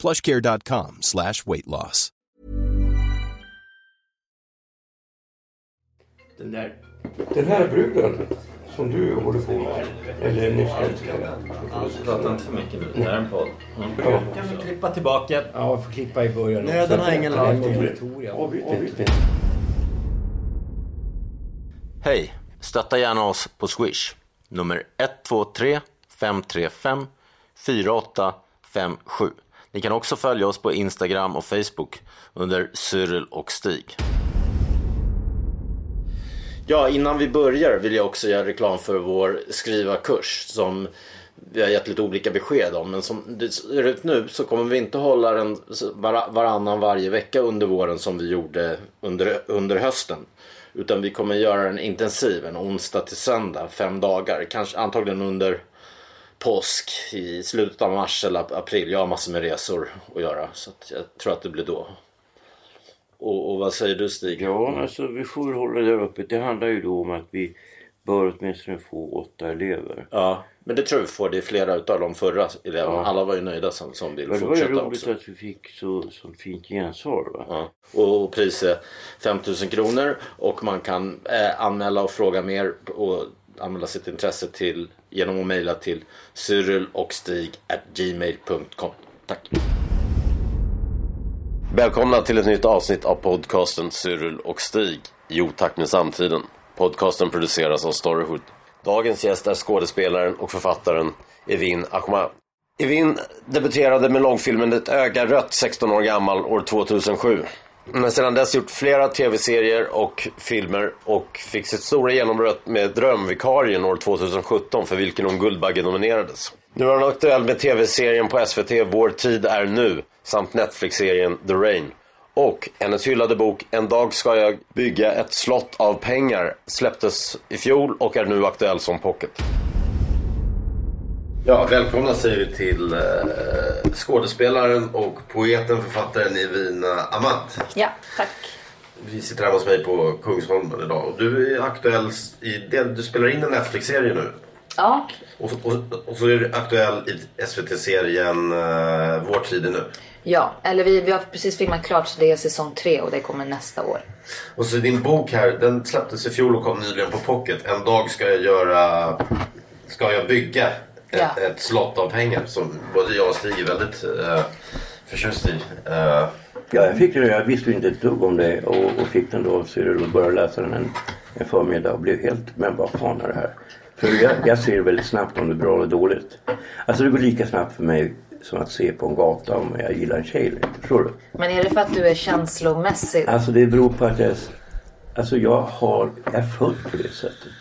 plushcare.com slash weight loss. Den där... Den här bruden som du håller på med, eller nyss älskade. Prata inte för mycket nu. Det här är en podd. Mm. Ja. Kan vi klippa tillbaka? Ja, vi får klippa i början. Nöden har ingen lag. Hej! Stötta gärna oss på Swish. Nummer 123 535 4857. Ni kan också följa oss på Instagram och Facebook under Cyril och Stig. Ja, innan vi börjar vill jag också göra reklam för vår skrivarkurs som vi har gett lite olika besked om. Men som det ser ut nu så kommer vi inte hålla den var- varannan varje vecka under våren som vi gjorde under, under hösten. Utan vi kommer göra den intensiv, en onsdag till söndag, fem dagar. Kanske antagligen under påsk i slutet av mars eller april. Jag har massor med resor att göra så att jag tror att det blir då. Och, och vad säger du Stig? Ja, alltså vi får hålla det där uppe. Det handlar ju då om att vi bör åtminstone få åtta elever. Ja, men det tror vi får. Det är flera utav de förra eleverna. Ja. Alla var ju nöjda som, som vill Men det var ju fortsätta roligt också. att vi fick så, så fint gensvar. Va? Ja. Och, och priset 5000 kronor och man kan eh, anmäla och fråga mer och anmäla sitt intresse till genom att mejla till cyrilochstig@gmail.com. Tack! Välkomna till ett nytt avsnitt av podcasten Cyril och Stig i otakt med samtiden. Podcasten produceras av Storyhood. Dagens gäst är skådespelaren och författaren Evin Ahmad. Evin debuterade med långfilmen Ett öga rött 16 år gammal år 2007. Men sedan dess gjort flera tv-serier och filmer och fick sitt stora genombrott med Drömvikarien år 2017 för vilken hon Guldbagge nominerades. Nu är hon aktuell med tv-serien på SVT Vår tid är nu samt Netflix-serien The Rain. Och hennes hyllade bok En dag ska jag bygga ett slott av pengar släpptes i fjol och är nu aktuell som pocket. Ja, välkomna säger vi till eh, skådespelaren och poeten, författaren Evina Amat. Ja, tack. Vi sitter hemma hos mig på Kungsholmen idag och du är aktuell i det, du spelar in en Netflix-serie nu. Ja, Och, och, och så är du aktuell i SVT-serien uh, Vår tid är nu. ja. eller vi, vi har precis filmat klart så det är säsong tre och det kommer nästa år. Och så din bok här, den släpptes i fjol och kom nyligen på Pocket. En dag ska jag göra, ska jag bygga ett, Ja. ett slott av pengar som både jag och Stig är väldigt uh, förtjust i. Eh, Ja, jag fick det. Jag visste inte ett dugg om det och, och fick den då Cyril och började läsa den en, en förmiddag och blev helt, men vad fan är det här? För jag, jag ser väldigt snabbt om det är bra eller dåligt. Alltså det går lika snabbt för mig som att se på en gata om jag gillar en tjej eller inte. Förstår du? Men är det för att du är känslomässig? Alltså det beror på att jag, alltså jag har, jag är född på det sättet.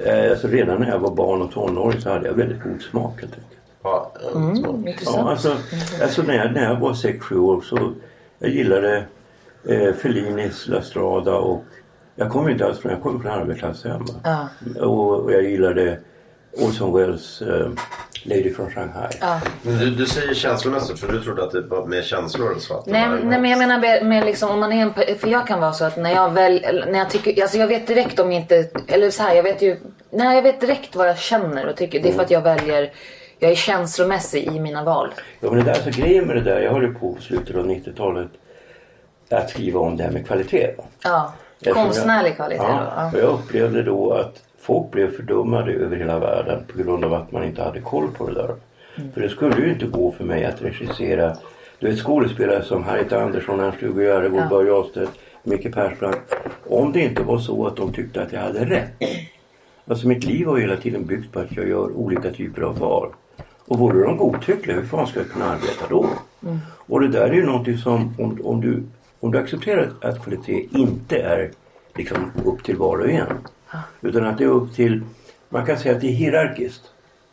Eh, Alltså redan när jag var barn och tonåring så hade jag väldigt god smak helt enkelt. ja, eh, Mm, Ja, alltså, alltså när, jag, när jag var 6-7 år så jag gillade eh, Fellinis La Strada och jag kommer inte alls från, jag kommer från arbetarklasshem. va? Ja. Och, och jag gillade Orson Welles eh, Lady from Shanghai. Ja. Men du, du säger känslomässigt för du trodde att det var mer känslor så att det Nej, nej men jag menar med, med liksom om man är en För jag kan vara så att när jag väl, när jag tycker, alltså jag vet direkt om jag inte, eller så här, jag vet ju, nej jag vet direkt vad jag känner och tycker. Det är för att jag väljer, jag är känslomässig i mina val. Ja, men det där, alltså, grejen med det där, jag höll ju på på slutet av 90-talet att skriva om det här med kvalitet. va? Ja. Eftersom Konstnärlig jag, kvalitet ja, då. Ja. och jag upplevde då att folk blev fördummade över hela världen på grund av att man inte hade koll på det där. Mm. För det skulle ju inte gå för mig att regissera du vet skådespelare som Harriet Andersson, Ernst-Hugo Järegård, Ja. Börje Ahlstedt, Micke Persbrandt. Om det inte var så att de tyckte att jag hade rätt. Alltså mitt liv har hela tiden byggt på att jag gör olika typer av val. Och vore de godtyckliga, hur fan ska jag kunna arbeta då? Och det där är ju någonting som om, om, du, om du accepterar att kvalitet inte är liksom upp till var och en. Utan att det är upp till, man kan säga att det är hierarkiskt.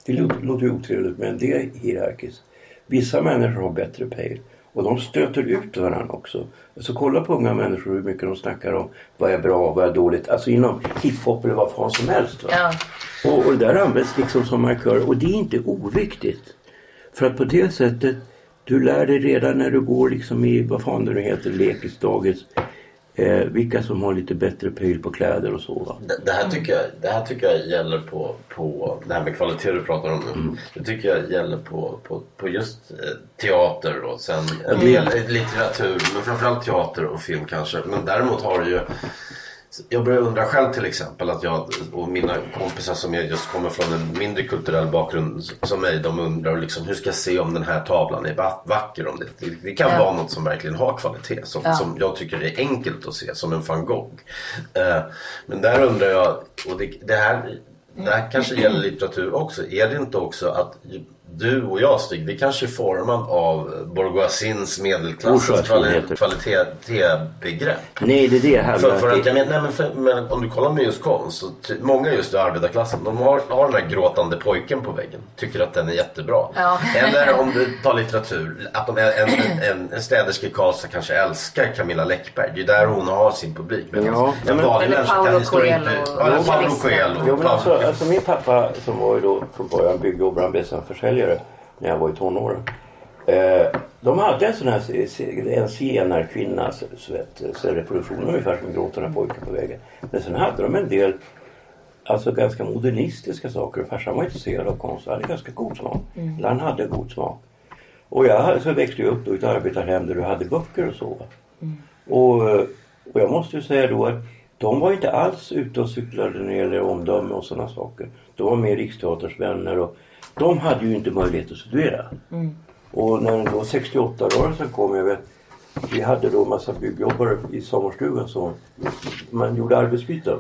Det låter låter ju otrevligt men det är hierarkiskt. Vissa människor har bättre pejl Och de stöter ut varandra också. Alltså kolla på unga människor hur mycket de snackar om vad är bra, vad är dåligt. Alltså inom hiphop eller vad fan som helst. Ja. Och, och det där används liksom som markör och det är inte oviktigt. För att på det sättet, du lär dig redan när du går liksom i, vad fan det nu heter, lekis, dagis. Eh, vilka som har lite bättre pryl på kläder och så. Det, det, här tycker jag, det här tycker jag gäller på, på det här med kvalitet du pratar om nu. Det tycker jag gäller på, på, på just eh, teater och sen en del litteratur men framförallt teater och film kanske. Men däremot har du ju jag börjar undra själv till exempel att jag och mina kompisar som just kommer från en mindre kulturell bakgrund som mig. De undrar liksom hur ska jag se om den här tavlan är va- vacker? Om det, det, det kan Ja. vara något som verkligen har kvalitet. Som, Ja. som jag tycker är enkelt att se som en van Gogh. Eh, men där undrar jag, och det, det, här, det här kanske gäller litteratur också. Är det inte också att du och jag Stig, vi kanske är formad av bourgeoisins medelklassens kvali- kvalitetsbegrepp. Nej det är det här För, för att att jag men, nej, men, för, men om du kollar med just konst, så ty, många just i arbetarklassen, de har, har den här gråtande pojken på väggen. Tycker att den är jättebra. Ja. Eller om du tar litteratur, att de är, en, en, en städerska i Karlstad kanske älskar Camilla Läckberg. Det är där hon har sin publik. Men Ja, en men- vanlig Eller människa kan står inte... Coelho. Ja, Journalisten. Coelho. Jo, men alltså, alltså min pappa som var ju då från början byggjobbare, han blev sen försäljare när jag var i tonåren. Eh, de hade en sån här en zigenarkvinna, reproduktion ungefär som gråtande pojken på väggen. Men sen hade de en del alltså ganska modernistiska saker. Farsan var intresserad av konst och hade ganska god smak. Eller han hade god smak. Och jag så växte upp då i ett arbetarhem där du hade böcker och så. va. Och, eh, och jag måste ju säga då att de var inte alls ute och cyklade när det gäller omdöme och sådana saker. De var med Riksteaterns vänner och de hade ju inte möjlighet att studera. Och när då 68-rörelsen kom, jag vet, vi hade då massa byggjobbare i sommarstugan så man gjorde arbetsbyten.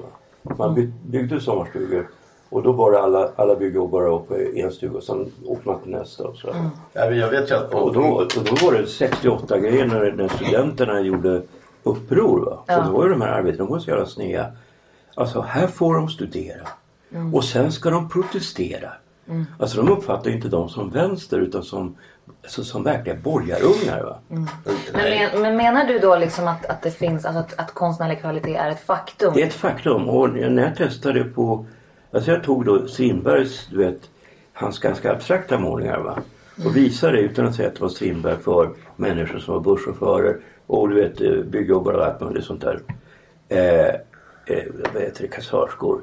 Man by, byggde sommarstugor och då var det alla, alla byggjobbare uppe i en stuga och sen åkte man till nästa och så. Men jag vet att. Och då, och då var det 68 grejer när, när studenterna gjorde uppror. Va? Ja. Och då var ju de här arbetena de var så jävla sneda. Alltså här får de studera. Och sen ska de protestera. Alltså de uppfattar ju inte dem som vänster utan som, alltså, som verkliga borgarungar. Va? Men, Nej. men, men menar du då liksom att, att det finns, alltså att, att konstnärlig kvalitet är ett faktum? Det är ett faktum. Och när jag testade på... Alltså jag tog då Strindbergs, du vet, hans ganska abstrakta målningar va. Och visade utan att säga att det var Strindberg för människor som var busschaufförer och du vet byggjobbare och allt möjligt sånt där. Eh, eh, vad heter det, kassörskor.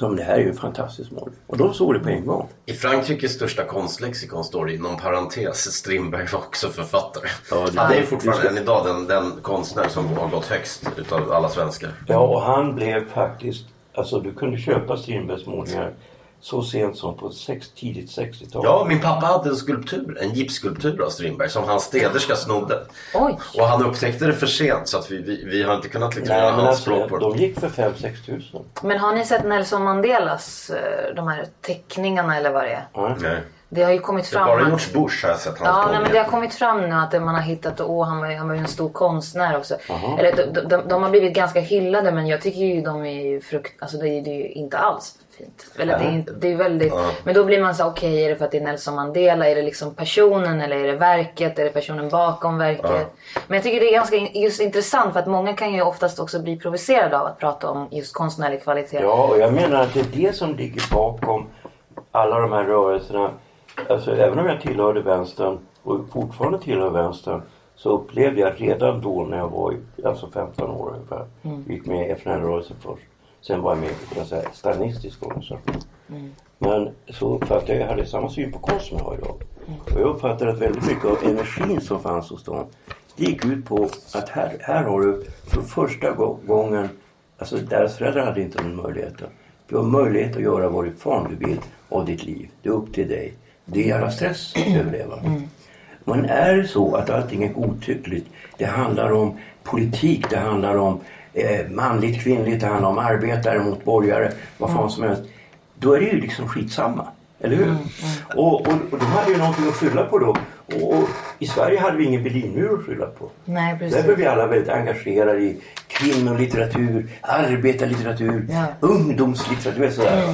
Som det här är ju en fantastisk målning. Och de såg det på en gång. I Frankrikes största konstlexikon står det inom parentes Strindberg var också författare. Ja, det- Han är fortfarande än idag den, den konstnär som har gått högst utav alla svenskar. Ja och han blev faktiskt, alltså du kunde köpa Strindbergs målningar så sent som på sex, tidigt 60-tal. Ja, min pappa hade en skulptur, en gipsskulptur av Strindberg som hans städerska snodde. Oj! Och han upptäckte det för sent så att vi, vi, vi har inte kunnat liksom Nej göra men anspråk alltså, på det. de gick för 5-6 tusen. Men har ni sett Nelson Mandelas, eh, de här teckningarna eller vad det är? Nej. Det har ju kommit Det har fram. bara att- gjorts Bush har jag sett Ja, nej, men det har kommit fram nu att man har hittat, åh han var, ju- han var ju en stor konstnär också. Eller de, de, de har blivit ganska hyllade men jag tycker ju de är ju frukt, alltså det är, det är ju inte alls fint. Eller det är, det är väldigt, men då blir man så okej är det för att det är Nelson Mandela? Är det liksom personen eller är det verket? Är det personen bakom verket? Men jag tycker det är ganska just intressant för att många kan ju oftast också bli provocerade av att prata om just konstnärlig kvalitet. Ja, och jag menar att det är det som ligger bakom alla de här rörelserna. Alltså även om jag tillhörde vänstern och fortfarande tillhör vänstern så upplevde jag redan då när jag var alltså 15 år ungefär. Gick med i FNL-rörelsen först. Sen var jag med i säga, stalinistisk organisation. Men så uppfattade jag, jag hade samma syn på konst som jag har idag. Och jag uppfattade att väldigt mycket av energin som fanns hos dem det gick ut på att här, här har du för första gå- gången Alltså deras föräldrar hade inte den möjligheten. Du har möjlighet att göra vad fan du vill av ditt liv. Det är upp till dig. Det är jävla stress att överleva. Men är det så att allting är godtyckligt. Det handlar om politik, det handlar om eh, manligt, kvinnligt, det handlar om arbetare mot borgare, vad fan som helst. Då är det ju liksom skitsamma. Eller hur? Och, och, och de hade ju någonting att skylla på då. Och, och i Sverige hade vi ingen Berlinmur att skylla på. Nej precis. Därför är vi alla väldigt engagerade i kvinnolitteratur, arbetarlitteratur, Ja. ungdomslitteratur. Sådär.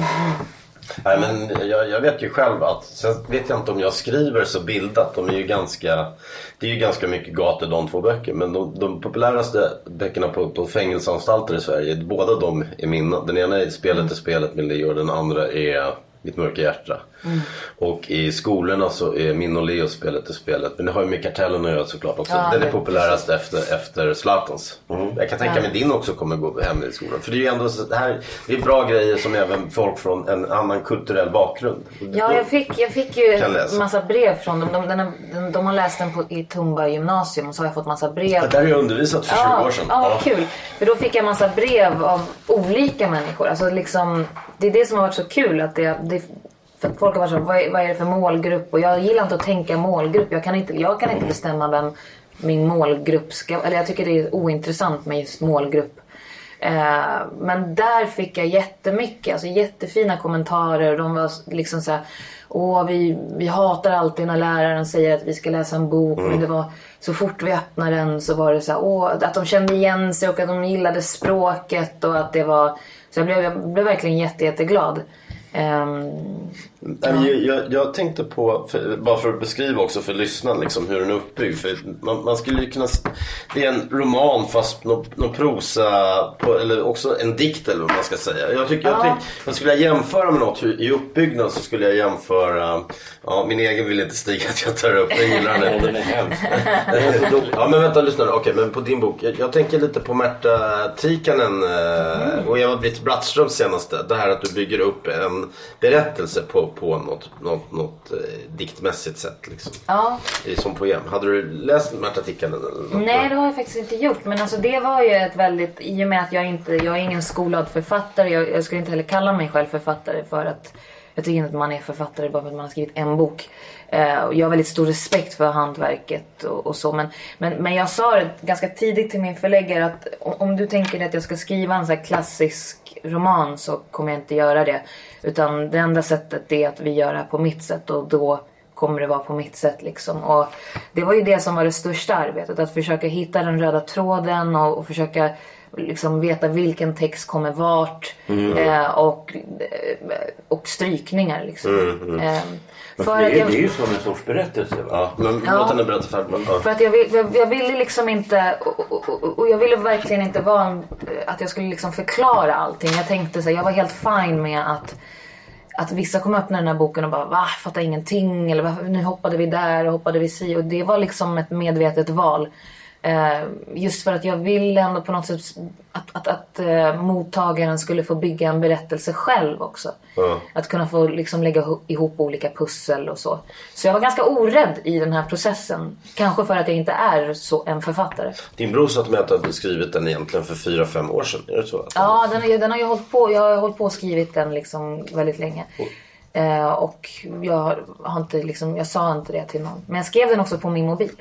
Nej, men jag, jag vet ju själv att, sen vet jag inte om jag skriver så bildat. De är ju ganska, det är ju ganska mycket gator de två böckerna, Men de, de populäraste böckerna på, på fängelseanstalter i Sverige, båda de är mina. Den ena är Spelet är spelet med Leo och den andra är mitt mörka hjärta. Och i skolorna så är min och Leo spelet är spelet. Men det har ju med Kartellen att göra såklart också. Ja, den är det- populärast efter, efter Zlatans. Jag kan tänka mig din också kommer gå hem i skolan. För det är ju ändå så det här, det är bra grejer som även folk från en annan kulturell bakgrund. Ja, jag fick, jag fick ju en massa brev från dem. De, har- den, de har läst den på, i Tumba gymnasium och så har jag fått massa brev. Ja, Där har jag undervisat för 20 Ja, år sedan. ja, kul. För då fick jag massa brev av olika människor. Alltså liksom, det är det som har varit så kul. Att det, det, för folk har varit så, vad är, vad är det för målgrupp? Och jag gillar inte att tänka målgrupp. Jag kan inte, jag kan inte bestämma vem min målgrupp ska... Eller jag tycker det är ointressant med just målgrupp. Eh, men där fick jag jättemycket, alltså jättefina kommentarer. De var liksom så här, Åh, vi, vi hatar alltid när läraren säger att vi ska läsa en bok. Men det var så fort vi öppnade den så var det så här, åh, att de kände igen sig och att de gillade språket och att det var... Så jag blev, jag blev verkligen jätte, jätteglad. Um, men Jag, jag, jag tänkte på, för, bara för att beskriva också för lyssnaren liksom, hur den är uppbyggd. För man, man skulle ju kunna, det är en roman fast någon, någon prosa, på, eller också en dikt eller vad man ska säga. Jag tycker, jag, Ja. jag skulle jag jämföra med något i uppbyggnad så skulle jag jämföra, ja min egen vill inte stiga att jag tar upp, jag gillar den. Den är hemsk. Ja men vänta lyssna. Okej men på din bok. Jag, jag tänker lite på Märta Tikkanen eh, och Eva-Britt Brattströms senaste. Det här att du bygger upp en berättelse på, på något, något, något eh, diktmässigt sätt. Liksom. ja. Är som poem. Hade du läst Märta Tikkanen? Eller något? Nej, det har jag faktiskt inte gjort. Men alltså det var ju ett väldigt, i och med att jag inte, jag är ingen skolad författare. Jag, jag skulle inte heller kalla mig själv författare för att jag tycker inte att man är författare bara för att man har skrivit en bok. Eh, och jag har väldigt stor respekt för hantverket och, och så. Men, men, men jag sa det ganska tidigt till min förläggare att om, om du tänker dig att jag ska skriva en så här klassisk roman så kommer jag inte göra det. Utan det enda sättet är att vi gör det här på mitt sätt och då kommer det vara på mitt sätt liksom. Och det var ju det som var det största arbetet. Att försöka hitta den röda tråden och, och försöka liksom veta vilken text kommer vart. Eh, och, eh, och strykningar liksom. Eh, för det, är, jag, det är ju som en sorts berättelse. Va? Ja, men Ja. låt henne berätta färdigt. Ja. för att jag, jag, jag ville liksom inte, och, och, och, jag ville verkligen inte vara en, att jag skulle liksom förklara allting. Jag tänkte så här, jag var helt fine med att att vissa kommer öppna den här boken och bara va, fattar ingenting eller "Va, nu hoppade vi där och hoppade vi si och det var liksom ett medvetet val. Eh, just för att jag ville ändå på något sätt att, att, att eh, mottagaren skulle få bygga en berättelse själv också. Att kunna få liksom lägga ho- ihop olika pussel och så. Så jag var ganska orädd i den här processen. Kanske för att jag inte är så en författare. Din bror sa till mig att du hade skrivit den egentligen för 4-5 år sedan. Är det så? Ja, den, den har ju hållit på. Jag har hållit på och skrivit den liksom väldigt länge. Eh, och jag har inte liksom, jag sa inte det till någon. Men jag skrev den också på min mobil.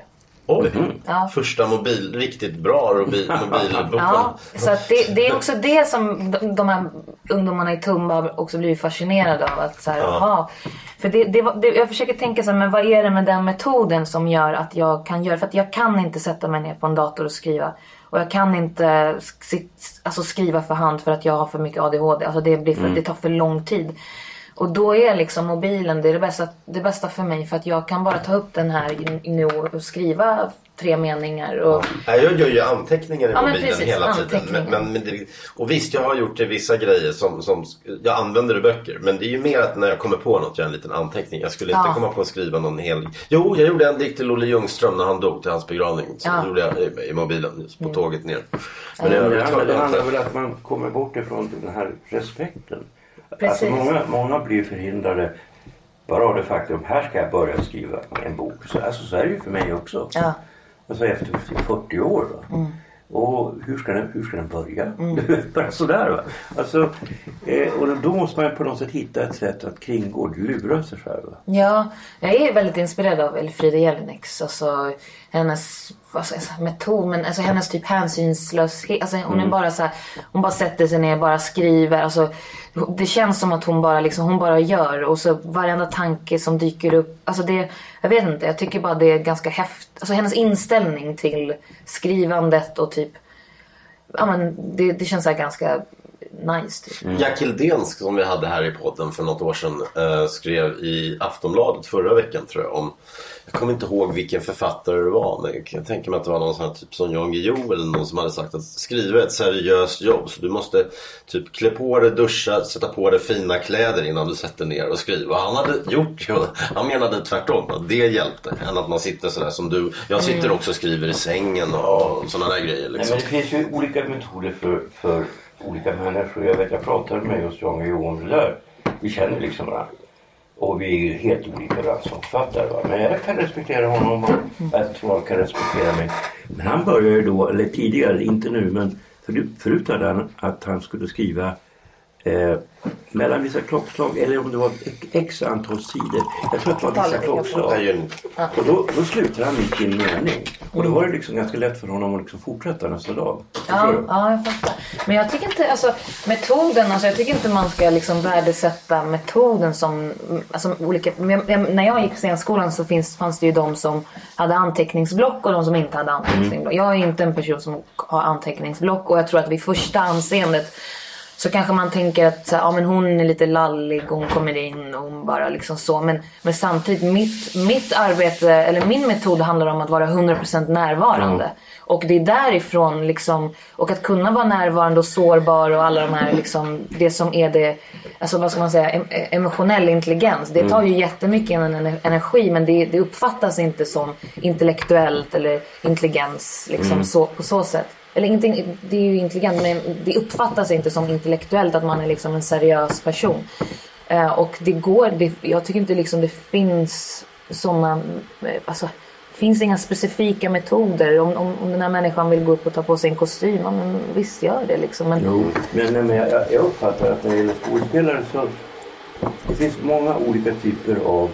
Oj! Ja. Första mobil, riktigt bra mobil, mobilboken. Ja, så att det, det är också det som de, de här ungdomarna i Tumba också blivit fascinerade av. Att så här, aha, för det, det, det, jag försöker tänka så här, men vad är det med den metoden som gör att jag kan göra? För att jag kan inte sätta mig ner på en dator och skriva. Och jag kan inte sk- alltså skriva för hand för att jag har för mycket ADHD. Alltså det, blir för, det tar för lång tid. Och då är liksom mobilen det, är det, bästa, det bästa för mig för att jag kan bara ta upp den här nu och skriva tre meningar. Och, Nej, jag gör ju anteckningar i Ja, mobilen precis, hela tiden. Men, men, men det, och visst, jag har gjort vissa grejer som, som jag använder i böcker. Men det är ju mer att när jag kommer på något, jag en liten anteckning. Jag skulle inte Ja. komma på att skriva någon hel... Jo, jag gjorde en dikt till Olle Ljungström när han dog till hans begravning. Så Ja. Mm. gjorde jag i, i mobilen, just på tåget ner. Men Men det, handlar, det handlar väl att man kommer bort ifrån den här respekten. Precis. Alltså många, många blir förhindrade bara av det faktum här ska jag börja skriva en bok. Så, alltså, så är det ju för mig också. Ja. Alltså efter 40 år. Va? Och hur ska den, hur ska den börja? Bara sådär va. Alltså, eh, och då måste man på något sätt hitta ett sätt att kringgå, lura sig själv. Va? Ja, jag är väldigt inspirerad av Elfriede Jelinek. Alltså hennes vad ska jag säga, metod, men alltså hennes typ hänsynslöshet. Alltså hon är bara så här, hon bara sätter sig ner, bara skriver. Alltså, det känns som att hon bara liksom, hon bara gör. Och så varenda tanke som dyker upp. Alltså det, jag vet inte, jag tycker bara det är ganska häftigt. Alltså hennes inställning till skrivandet och typ ja, men det, det känns så här ganska nice typ. Mm. Jack Hildensk som vi hade här i podden för något år sedan eh, skrev i Aftonbladet förra veckan tror jag om jag kommer inte ihåg vilken författare det var men jag kan tänka mig att det var någon sån här typ som Jan Guillou eller någon som hade sagt att skriva ett seriöst jobb så du måste typ klä på dig, duscha, sätta på dig fina kläder innan du sätter ner och skriva. Han hade gjort ju, han menade tvärtom att det hjälpte än att man sitter sådär som du. Jag sitter också och skriver i sängen och sådana där grejer Nej, liksom. men det finns ju olika metoder för, för olika människor. Jag vet, jag pratade med just Jan Guillou om det där. Vi känner liksom varandra. Och vi är ju helt olika varandra Men jag kan respektera honom och jag tror han kan respektera mig. Men han började ju då, eller tidigare, inte nu, men förut hade han att han skulle skriva eh, mellan vissa klockslag eller om det var x antal sidor. Jag tror att det var vissa klockslag. Och då, då slutade han mitt i en mening. Och då var det liksom ganska lätt för honom att liksom fortsätta nästa dag. Ja, du? ja, jag fattar. Men jag tycker inte, alltså metoden, alltså jag tycker inte man ska liksom värdesätta metoden som, alltså olika, jag, jag, när jag gick på scenskolan så finns, fanns det ju de som hade anteckningsblock och de som inte hade anteckningsblock. Jag är inte en person som har anteckningsblock och jag tror att vid första anseendet så kanske man tänker att ja, men hon är lite lallig och hon kommer in och hon bara liksom så. Men, men samtidigt, mitt, mitt arbete, eller min metod handlar om att vara 100% närvarande. Och det är därifrån liksom, och att kunna vara närvarande och sårbar och alla de här liksom, det som är det, alltså vad ska man säga, em- emotionell intelligens. Det tar ju jättemycket en ener- energi men det, det uppfattas inte som intellektuellt eller intelligens liksom så, på så sätt. Eller inte, det är ju intelligent men det uppfattas inte som intellektuellt att man är liksom en seriös person. Eh, och det går, det, jag tycker inte liksom det finns sådana, eh, alltså finns inga specifika metoder. Om, om, om den här människan vill gå upp och ta på sig en kostym, ja, men visst gör det liksom. Men, Jo, men, nej, men jag, jag uppfattar att när det gäller skådespelare så det finns många olika typer av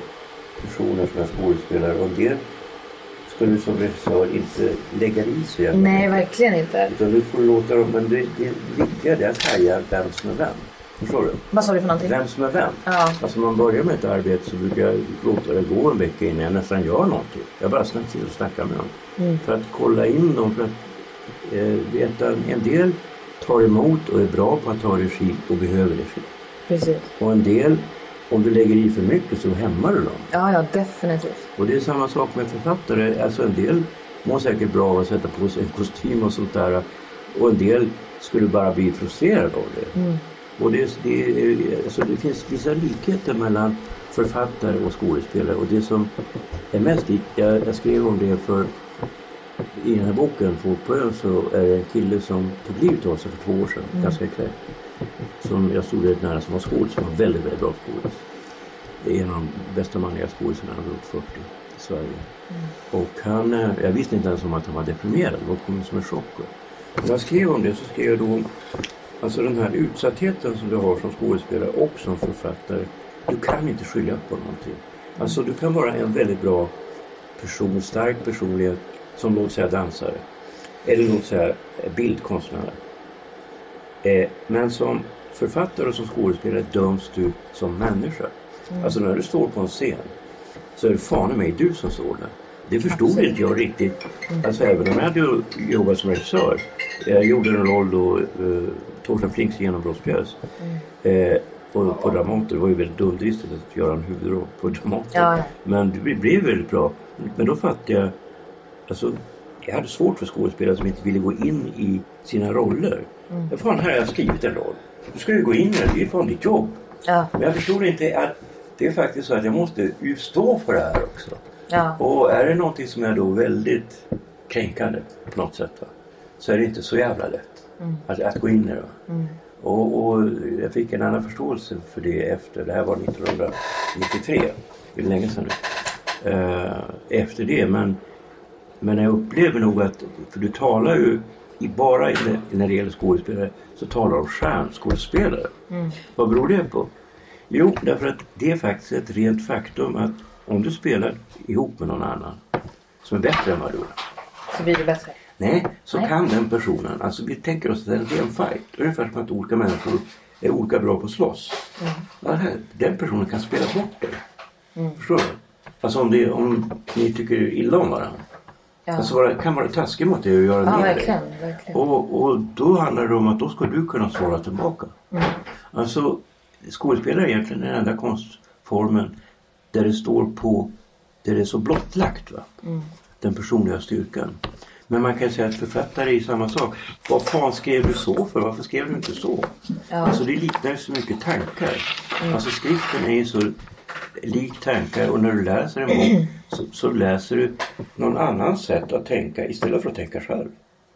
personer som är skådespelare och det ska du som regissör inte lägga i så jävla nej, mycket. verkligen inte. Utan du får låta dem, men det, det viktiga är att haja vem som är vem. Förstår du? Vad sa du för någonting? Vem som är vem. Ja. Alltså man börjar med ett arbete så brukar jag låta det gå en vecka innan jag nästan gör någonting. Jag bara sitter och snackar med dem. Mm. För att kolla in dem. För att eh, veta, en del tar emot och är bra på att ta regi och behöver regi. Precis. Och en del, om du lägger i för mycket så hämmar du dem. Ja, ja, definitivt. Och det är samma sak med författare. Alltså en del mår säkert bra av att sätta på sig en kostym och sånt där. Och en del skulle bara bli frustrerad av det. Och det, det, alltså det finns vissa likheter mellan författare och skådespelare. Och det som är mest likt, jag, jag skrev om det för i den här boken på ön så är det en kille som tog livet av sig för två år sedan, ganska klädd. Som jag stod väldigt nära som var skådis, som var väldigt, väldigt bra skådis. Det är en av de bästa manliga skådisarna runt 40 i Sverige. Och han, eh, jag visste inte ens om att han var deprimerad, det kommit som en chock. När jag skrev om det så skrev jag då alltså den här utsattheten som du har som skådespelare och som författare. Du kan inte skylla på någonting. Alltså du kan vara en väldigt bra person, stark personlighet som låt säga dansare. Eller låt säga bildkonstnär. Eh, men som författare och som skådespelare döms du som människa. Alltså när du står på en scen så är det fan i mig du som står där. Det förstod inte jag riktigt. Alltså även om jag hade jobbat som regissör. Jag gjorde en roll då, eh, Torsten Flinks genombrottspjäs. Eh, på, på Dramaten. Det var ju väldigt dumdristigt att göra en huvudroll på Dramaten. Ja. Men det blev väldigt bra. Men då fattade jag Alltså, jag hade svårt för skådespelare som inte ville gå in i sina roller. Mm. Fan, här har jag skrivit en roll. Du ska ju gå in i den, det är fan ditt jobb. Ja, Men jag förstod inte att det är faktiskt så att jag måste ju stå för det här också. ja. Och är det någonting som är då väldigt kränkande på något sätt va? så är det inte så jävla lätt att, att gå in i det. Va? Och, och jag fick en annan förståelse för det efter, det här var 1993, det är länge sedan nu. Eh, efter det men, men jag upplever nog att, för du talar ju bara när det gäller skådespelare så talar du om stjärnskådespelare. Vad beror det på? Jo, därför att det är faktiskt ett rent faktum att om du spelar ihop med någon annan som är bättre än vad du är. Så blir det bättre. Nej, så Nej. kan den personen, alltså vi tänker oss att det är en ren fight. Ungefär som att olika människor är olika bra på att slåss. Ja, här, den personen kan spela bort det. Förstår du? Alltså om, det, om ni tycker illa om varandra. Alltså vara, kan vara taskig mot dig och göra Ja, ner verkligen. dig. verkligen. Och, och då handlar det om att då ska du kunna svara tillbaka. Mm. Alltså skådespelare är egentligen den enda konstformen där det står på, där det är så blottlagt. Va? Mm. Den personliga styrkan. Men man kan säga att författare är samma sak. Vad fan skrev du så för? Varför skrev du inte så? Alltså det liknar så mycket tankar. Mm. Alltså skriften är ju så lik tankar och när du läser en bok så, så läser du någon annans sätt att tänka istället för att tänka själv.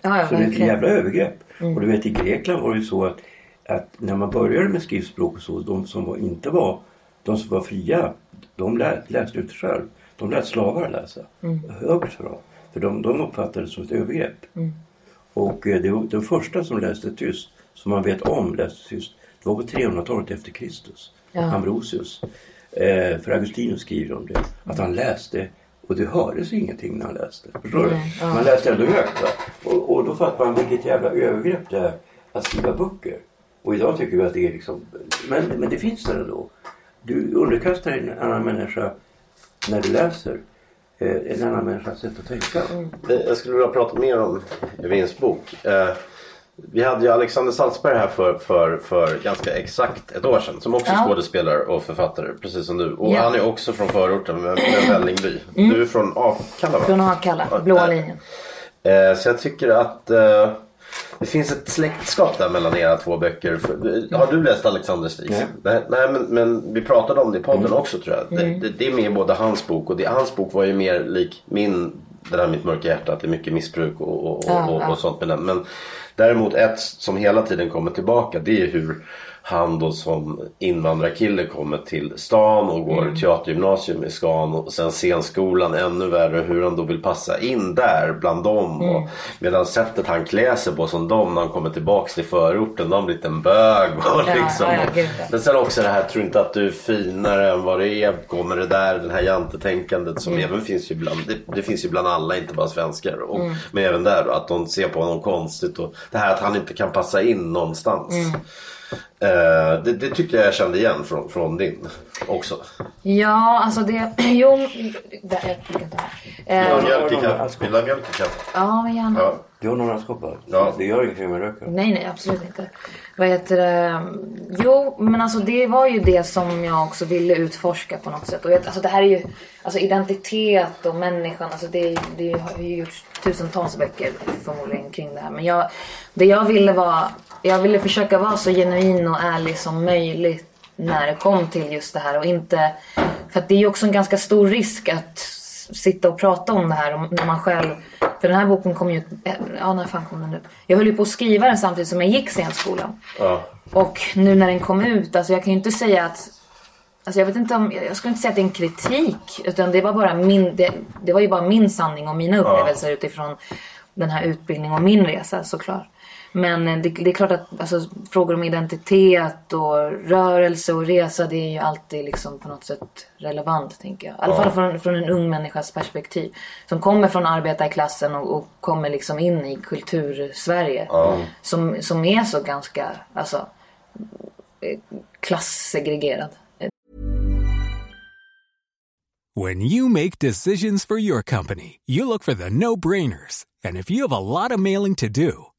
Ja, ja, Så det är ett jävla övergrepp. Och du vet i Grekland var det ju så att, att när man började med skriftspråk och så, de som var, inte var, de som var fria, de lä, läste inte själv. De lät slavar läsa. Högt för dem. För de, de uppfattade det som ett övergrepp. Och eh, det var den första som läste tyst, som man vet om läste tyst, det var på 300-talet efter Kristus. Ja. Ambrosius. Eh, för Augustinus skriver om det. Att han läste och det hördes ingenting när han läste. Förstår du? Ja. Man läste ändå högt. Va? Och, och då fattar man vilket jävla övergrepp det är att skriva böcker. Och idag tycker vi att det är liksom... Men, men det finns där ändå. Du underkastar en annan människa när du läser. Eh, en annan människas sätt att tänka. Eh, Jag skulle vilja prata mer om Evins bok. Eh, Vi hade ju Alexander Salzberg här för, för, för ganska exakt ett år sedan. Som också är Ja. skådespelare och författare. Precis som du. Och Ja. han är också från förorten med, med Vällingby. Du är från Akalla va? Från Akalla, blåa linjen. Eh, Så jag tycker att eh, det finns ett släktskap där mellan era två böcker. För- Har du läst Alexander Stigs? Nej. Nej, nej men, men vi pratade om det i podden Mm. också tror jag. Det, det, det är med både hans bok och det, hans bok var ju mer lik min det där Mitt mörka hjärta. Att det är mycket missbruk och, och, och, och, ja. och sånt med den. Men däremot ett som hela tiden kommer tillbaka det är hur han då som invandrarkille kommer till stan och går Mm. teatergymnasium i stan och sen scenskolan ännu värre hur han då vill passa in där bland dem. Mm. Och medan sättet han klär sig på som dem när han kommer tillbaks till förorten. De blivit en bög. Och Ja, liksom. ja. Men sen också det här, tror inte att du är finare än vad det är. Kommer det där, den här jantetänkandet som Mm. även finns ju bland, det, det finns ju bland alla, inte bara svenskar. Och, Mm. Men även där att de ser på honom konstigt och det här att han inte kan passa in någonstans. Eh, det, det tyckte jag jag kände igen från, från din också. Ja, alltså det... Jo, där, jag kan ta Vill du eh, ha mjölk i Ja, kaffe? Vill du ha mjölk i kaffe? Ja, gärna. Ja. Du har några askkoppar? Ja. Det gör ingenting med röken. Nej, nej, absolut inte. Vad heter det? Jo, men alltså det var ju det som jag också ville utforska på något sätt. Och jag, alltså det här är ju, alltså identitet och människan, alltså det, det har ju gjorts tusentals böcker förmodligen kring det här. Men jag, det jag ville var, jag ville försöka vara så genuin och ärlig som möjligt när det kom till just det här och inte, för det är ju också en ganska stor risk att sitta och prata om det här när man själv... För den här boken kom ju ut... Ja, när fan kom den ut? Jag höll ju på att skriva den samtidigt som jag gick scenskolan. Ja. Och nu när den kom ut, alltså jag kan ju inte säga att... Alltså jag vet inte om... Jag skulle inte säga att det är en kritik. Utan det var bara min... Det, det var ju bara min sanning och mina upplevelser utifrån den här utbildningen och min resa såklart. Men eh, det, det är klart att alltså, frågor om identitet och rörelse och resa det är ju alltid liksom på något sätt relevant tänker jag. I alla fall från, från en ung människas perspektiv. Som kommer från arbetarklassen och, och kommer liksom in i kultur-Sverige. Som, som är så ganska alltså, eh, klassegregerad. When you make decisions for your company, you look for the no brainers. And if you have a lot of mailing to do,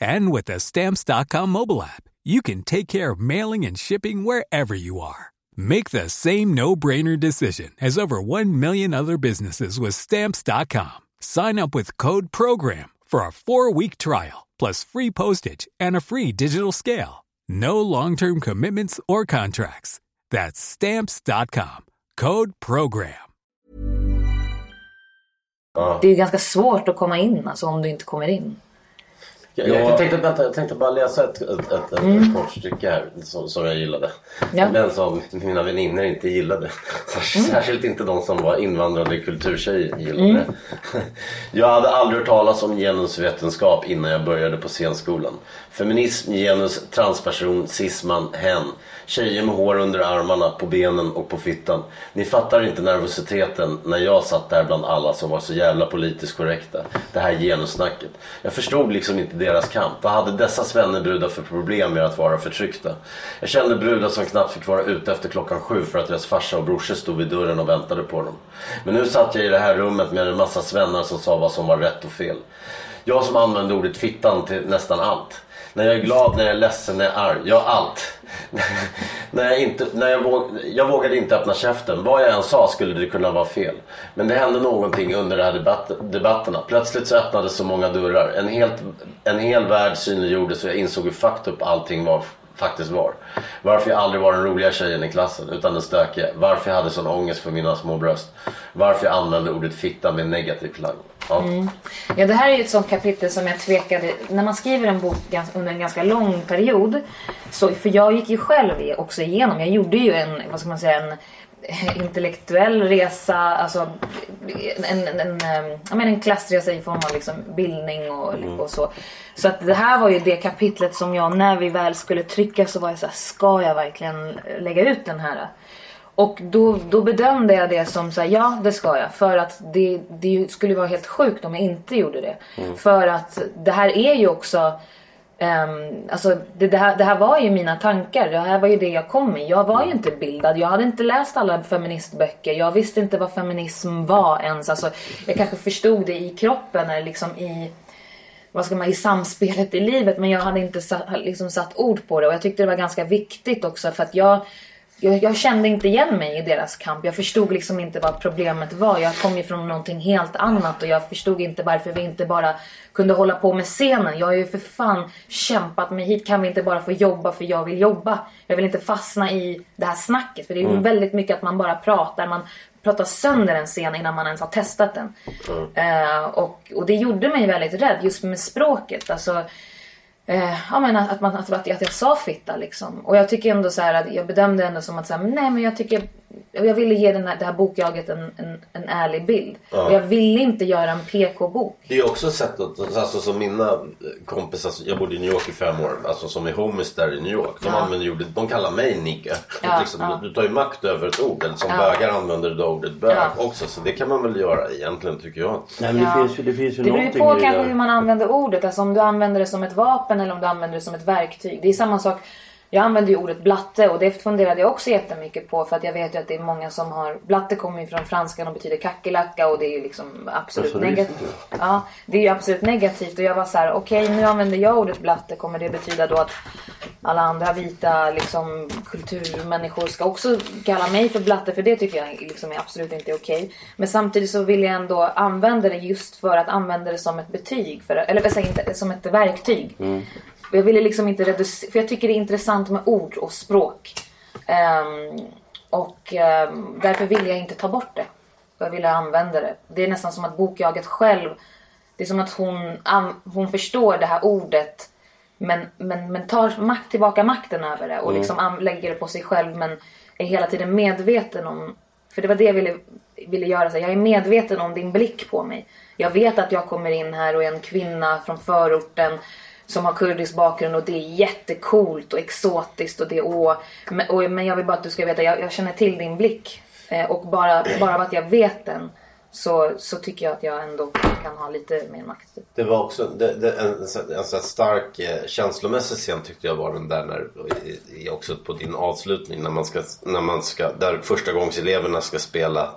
And with the stamps.com mobile app, you can take care of mailing and shipping wherever you are. Make the same no-brainer decision as over 1 million other businesses with stamps.com. Sign up with code program for a 4-week trial plus free postage and a free digital scale. No long-term commitments or contracts. That's stamps.com. Code program. Ju ganska svårt att komma in om du inte kommer in. Jag, jag, tänkte, vänta, jag tänkte bara läsa ett, ett, ett, ett, ett kort stycke här som, som jag gillade. Ja. Men som mina vänner inte gillade. Särskilt inte de som var invandrade kulturtjejer gillade det. Jag hade aldrig hört talas om genusvetenskap innan jag började på scenskolan. Feminism, genus, transperson, cisman, hen. Tjejer med hår under armarna, på benen och på fittan. Ni fattar inte nervositeten när jag satt där bland alla som var så jävla politiskt korrekta. Det här genussnacket. Jag förstod liksom inte deras kamp. Vad hade dessa svennebrudar för problem med att vara förtryckta? Jag kände brudar som knappt fick vara ute efter klockan sju för att deras farsa och brorsor stod vid dörren och väntade på dem. Men nu satt jag i det här rummet med en massa svennar som sa vad som var rätt och fel. Jag som använde ordet fittan till nästan allt. När jag är glad, när jag är ledsen, när jag är arg. Ja, allt. när jag, inte, när jag, våg, jag vågade inte öppna käften. Vad jag än sa skulle det kunna vara fel. Men det hände någonting under de här debatt, debatterna. Plötsligt så öppnades så många dörrar. En, helt, en hel värld synliggjordes och jag insåg hur fucked up allting var faktiskt var. Varför jag aldrig var den roliga tjejen i klassen utan den stökiga. Varför jag hade sån ångest för mina små bröst. Varför jag använde ordet fitta med negativ klang. Ja. Mm. Ja, det här är ju ett sånt kapitel som jag tvekade... När man skriver en bok under en ganska lång period. Så, för jag gick ju själv också igenom. Jag gjorde ju en, vad ska man säga, en intellektuell resa. Alltså en, en, en, eh, jag menar en klassresa i form av liksom bildning och, och så. Så att det här var ju det kapitlet som jag, när vi väl skulle trycka så var jag så här, ska jag verkligen lägga ut den här? Och då, då bedömde jag det som så här, ja det ska jag. För att det, det skulle vara helt sjukt om jag inte gjorde det. För att det här är ju också Um, alltså det, det, här, det här var ju mina tankar. Det här var ju det jag kom med. Jag var ju inte bildad. Jag hade inte läst alla feministböcker. Jag visste inte vad feminism var ens. Alltså, jag kanske förstod det i kroppen eller liksom i vad ska man, i samspelet i livet men jag hade inte satt, liksom satt ord på det och jag tyckte det var ganska viktigt också för att jag jag, jag kände inte igen mig i deras kamp. Jag förstod liksom inte vad problemet var. Jag kom ju från någonting helt annat och jag förstod inte varför vi inte bara kunde hålla på med scenen. Jag har ju för fan kämpat mig hit. Kan vi inte bara få jobba för jag vill jobba? Jag vill inte fastna i det här snacket. För det är ju väldigt mycket att man bara pratar. Man pratar sönder en scen innan man ens har testat den. Eh, och, och det gjorde mig väldigt rädd just med språket. Alltså, Eh, ja, men att, man, att, att jag sa fitta liksom. Och jag tycker ändå så här att jag bedömde ändå som att så här, nej men jag tycker jag ville ge den här, det här bokjaget en, en, en ärlig bild. Och jag ville inte göra en PK-bok. Det är också ett sätt att, alltså som mina kompisar, jag bodde i New York i fem år, alltså som är homies där i New York. De, Ja. använder, ordet- de kallar mig nigga. Ja, liksom, ja. Du tar ju makt över ett ord, eller som Ja. bögar använder du ordet bög Ja. också. Så det kan man väl göra egentligen tycker jag. Nej, men Ja. det, finns ju, det finns ju Det beror på det kanske hur man använder ordet. Alltså om du använder det som ett vapen eller om du använder det som ett verktyg. Det är samma sak. Jag använder ju ordet blatte och det funderade jag också jättemycket på för att jag vet ju att det är många som har... Blatte kommer ju från franskan och betyder kackerlacka och det är ju liksom absolut Alltså, negativt. Ja, det är ju absolut negativt och jag var så här: okej nu använder jag ordet blatte. Kommer det betyda då att alla andra vita liksom, kulturmänniskor ska också kalla mig för blatte? För det tycker jag liksom är absolut inte okej. Men samtidigt så vill jag ändå använda det just för att använda det som ett betyg. För, eller inte, som ett verktyg. Jag ville liksom inte reducera, för jag tycker det är intressant med ord och språk. Ehm, och ehm, därför ville jag inte ta bort det. Jag ville använda det. Det är nästan som att bokjaget själv, det är som att hon, hon förstår det här ordet men, men, men tar makt, tillbaka makten över det och liksom an- lägger det på sig själv men är hela tiden medveten om, för det var det jag ville, ville göra, så jag är medveten om din blick på mig. Jag vet att jag kommer in här och är en kvinna från förorten som har kurdisk bakgrund och det är jättecoolt och exotiskt och det åh. Men, och, men jag vill bara att du ska veta, jag, jag känner till din blick. Eh, och bara, bara av att jag vet den så, så tycker jag att jag ändå kan ha lite mer makt. typ. Det var också det, det, en, en, en stark eh, känslomässig scen tyckte jag var den där när, i, i, också på din avslutning när man ska, när man ska där första gångs eleverna ska spela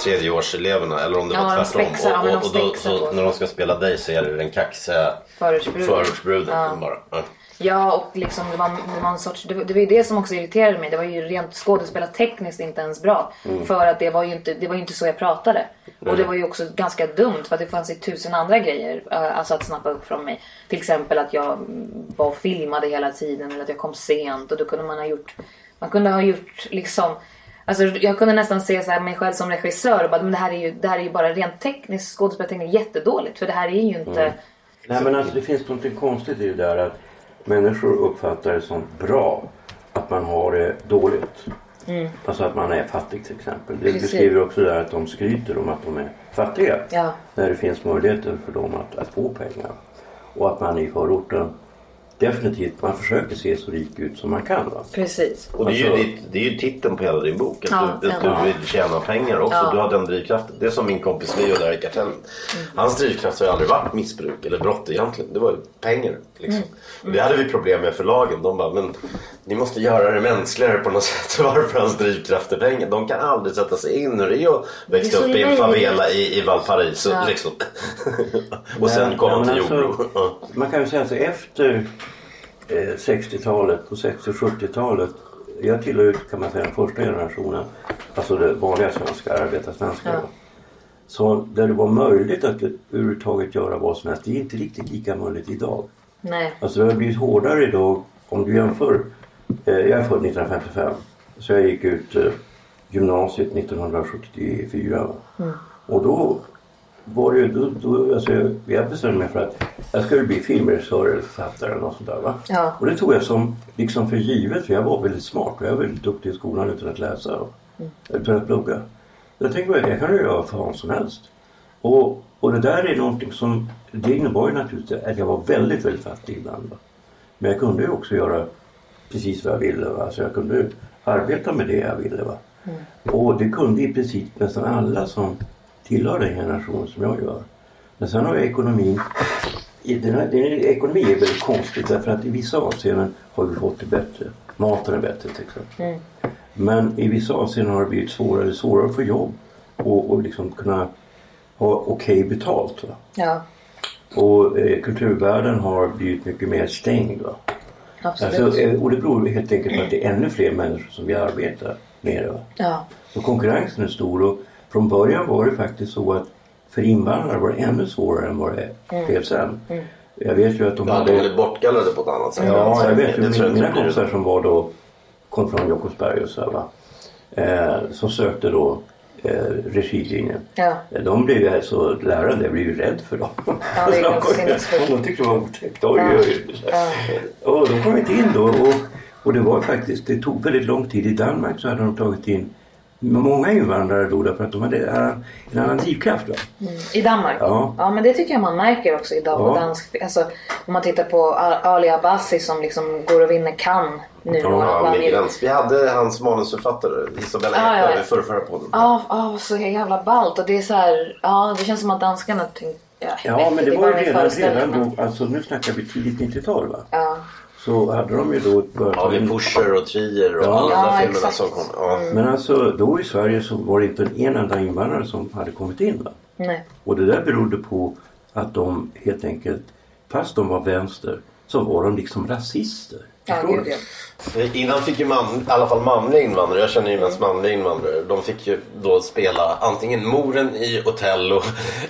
tredjeårseleverna eller om det Ja, var de tvärtom. spexar, ja, och, och, de och då, spexar så, när de ska spela dig så är det den kaxiga Förortsbruden. förortsbruden. Ja. Bara. Ja. Ja, och liksom det var, det var en sorts... Det var, det var ju det som också irriterade mig. Det var ju rent skådespelartekniskt inte ens bra. För att det var ju inte, det var inte så jag pratade. Och det var ju också ganska dumt för att det fanns ju tusen andra grejer eh, alltså att snappa upp från mig. Till exempel att jag mm, var och filmade hela tiden eller att jag kom sent och då kunde man ha gjort... Man kunde ha gjort liksom... Alltså jag kunde nästan se så här mig själv som regissör och bara men det här är ju, det här är ju bara rent tekniskt skådespelartekniskt jättedåligt för det här är ju inte... Nej men alltså det finns något konstigt i det där att människor uppfattar det som bra att man har det dåligt. Alltså att man är fattig till exempel. Det Precis. beskriver också där att de skryter om att de är fattiga. Ja. När det finns möjligheter för dem att, att få pengar. Och att man i förorten definitivt, man försöker se så rik ut som man kan. Va? Precis. Och det är, ju Alltså- ditt, det är ju titeln på hela din bok. Att, Ja, du, att ja. du vill tjäna pengar också. Ja. Du har den drivkraften. Det är som min kompis Leo där i Kartellen. Hans drivkraft har ju aldrig varit missbruk eller brott egentligen. Det var ju pengar. Liksom. Och det hade vi problem med förlagen. De bara, men ni måste göra det mänskligare på något sätt. Varför hans drivkraft är pengar? De kan aldrig sätta sig in hur det är att växa så upp i en favela i, i Valparaiso. Ja. Liksom. och sen Men- kom ja, han men till alltså, Jordbro. Ja. Man kan ju säga att efter 60-talet och 60 och 70-talet. Jag tillhör kan man säga den första generationen. Alltså det vanliga svenska, arbetarsvenska. Ja. Så där det var möjligt att överhuvudtaget göra vad som helst. Det är inte riktigt lika möjligt idag. Nej. Alltså det har blivit hårdare idag om du jämför. Eh, jag är född 1955. Så jag gick ut eh, gymnasiet 1974. va. Och då var det då, då, alltså jag, bestämde mig för att jag skulle bli filmregissör eller författare eller något sånt där. Va? Ja. Och det tog jag som liksom för givet för jag var väldigt smart och jag var väldigt duktig i skolan utan att läsa och utan att plugga. Jag tänkte att jag kan göra vad fan som helst. Och, och det där är någonting som, det innebar ju naturligtvis att jag var väldigt, väldigt fattig ibland. Va? Men jag kunde ju också göra precis vad jag ville. Va? Alltså jag kunde arbeta med det jag ville. Va? Och det kunde i princip nästan alla som tillhör den generation som jag gör. Men sen har jag ekonomin. Den här, den här, ekonomi är väldigt konstigt därför att i vissa avseenden har vi fått det bättre. Maten är bättre till exempel. Men i vissa avseenden har det blivit svårare, svårare att få jobb och, och liksom kunna ha okej betalt. Va? Ja. Och eh, kulturvärlden har blivit mycket mer stängd. Va? Absolut. Alltså, eh, och det beror helt enkelt på att det är ännu fler människor som vill arbeta med. Va? Ja. Så konkurrensen är stor och från början var det faktiskt så att för invandrare var det ännu svårare än vad det Mm. blev sen. Jag vet ju att de Ja, de hade... blev bortgallrade på ett annat sätt. Ja, jag vet ju. Jag Mina kompisar som var då kom från Jakobsberg och så här, va. Eh, som sökte då eh, regilinjen. Ja. Eh, De blev ju alltså, läraren där blev ju rädd för dem. Ja, det är Så de tyckte det var otäckt. Oj, Ja. oj, oj. Och de kom inte in då. Och, och det var faktiskt, det tog väldigt lång tid. I Danmark så hade de tagit in många invandrare då därför att de hade en, annan drivkraft. Va? I Danmark? Ja. ja men det tycker jag man märker också idag på Ja. dansk alltså, Om man tittar på Al- Ali Abbasi som liksom går och vinner Cannes nu. Ja, gräns. Vi hade hans manusförfattare Isabella Ja, ja, Ekberg ja. i förra, förra podden. Ja, ja, så jävla ballt. Och det är så här, ja det känns som att danskarna tänkte, ja, Ja men det var ju redan, redan då, alltså nu snackar vi tidigt 90-tal va? Ja, Så hade de ju då börjat Ja, vi Pusher och Trier och Ja. alla Ja, filmerna exakt. som kom. Ja. Men alltså då i Sverige så var det inte en enda invandrare som hade kommit in. Va? nej. Och det där berodde på att de helt enkelt, fast de var vänster, så var de liksom rasister. Ja, gud du? ja. Innan fick ju man, i alla fall manliga invandrare, jag känner ju mest manliga invandrare, de fick ju då spela antingen moren i Otello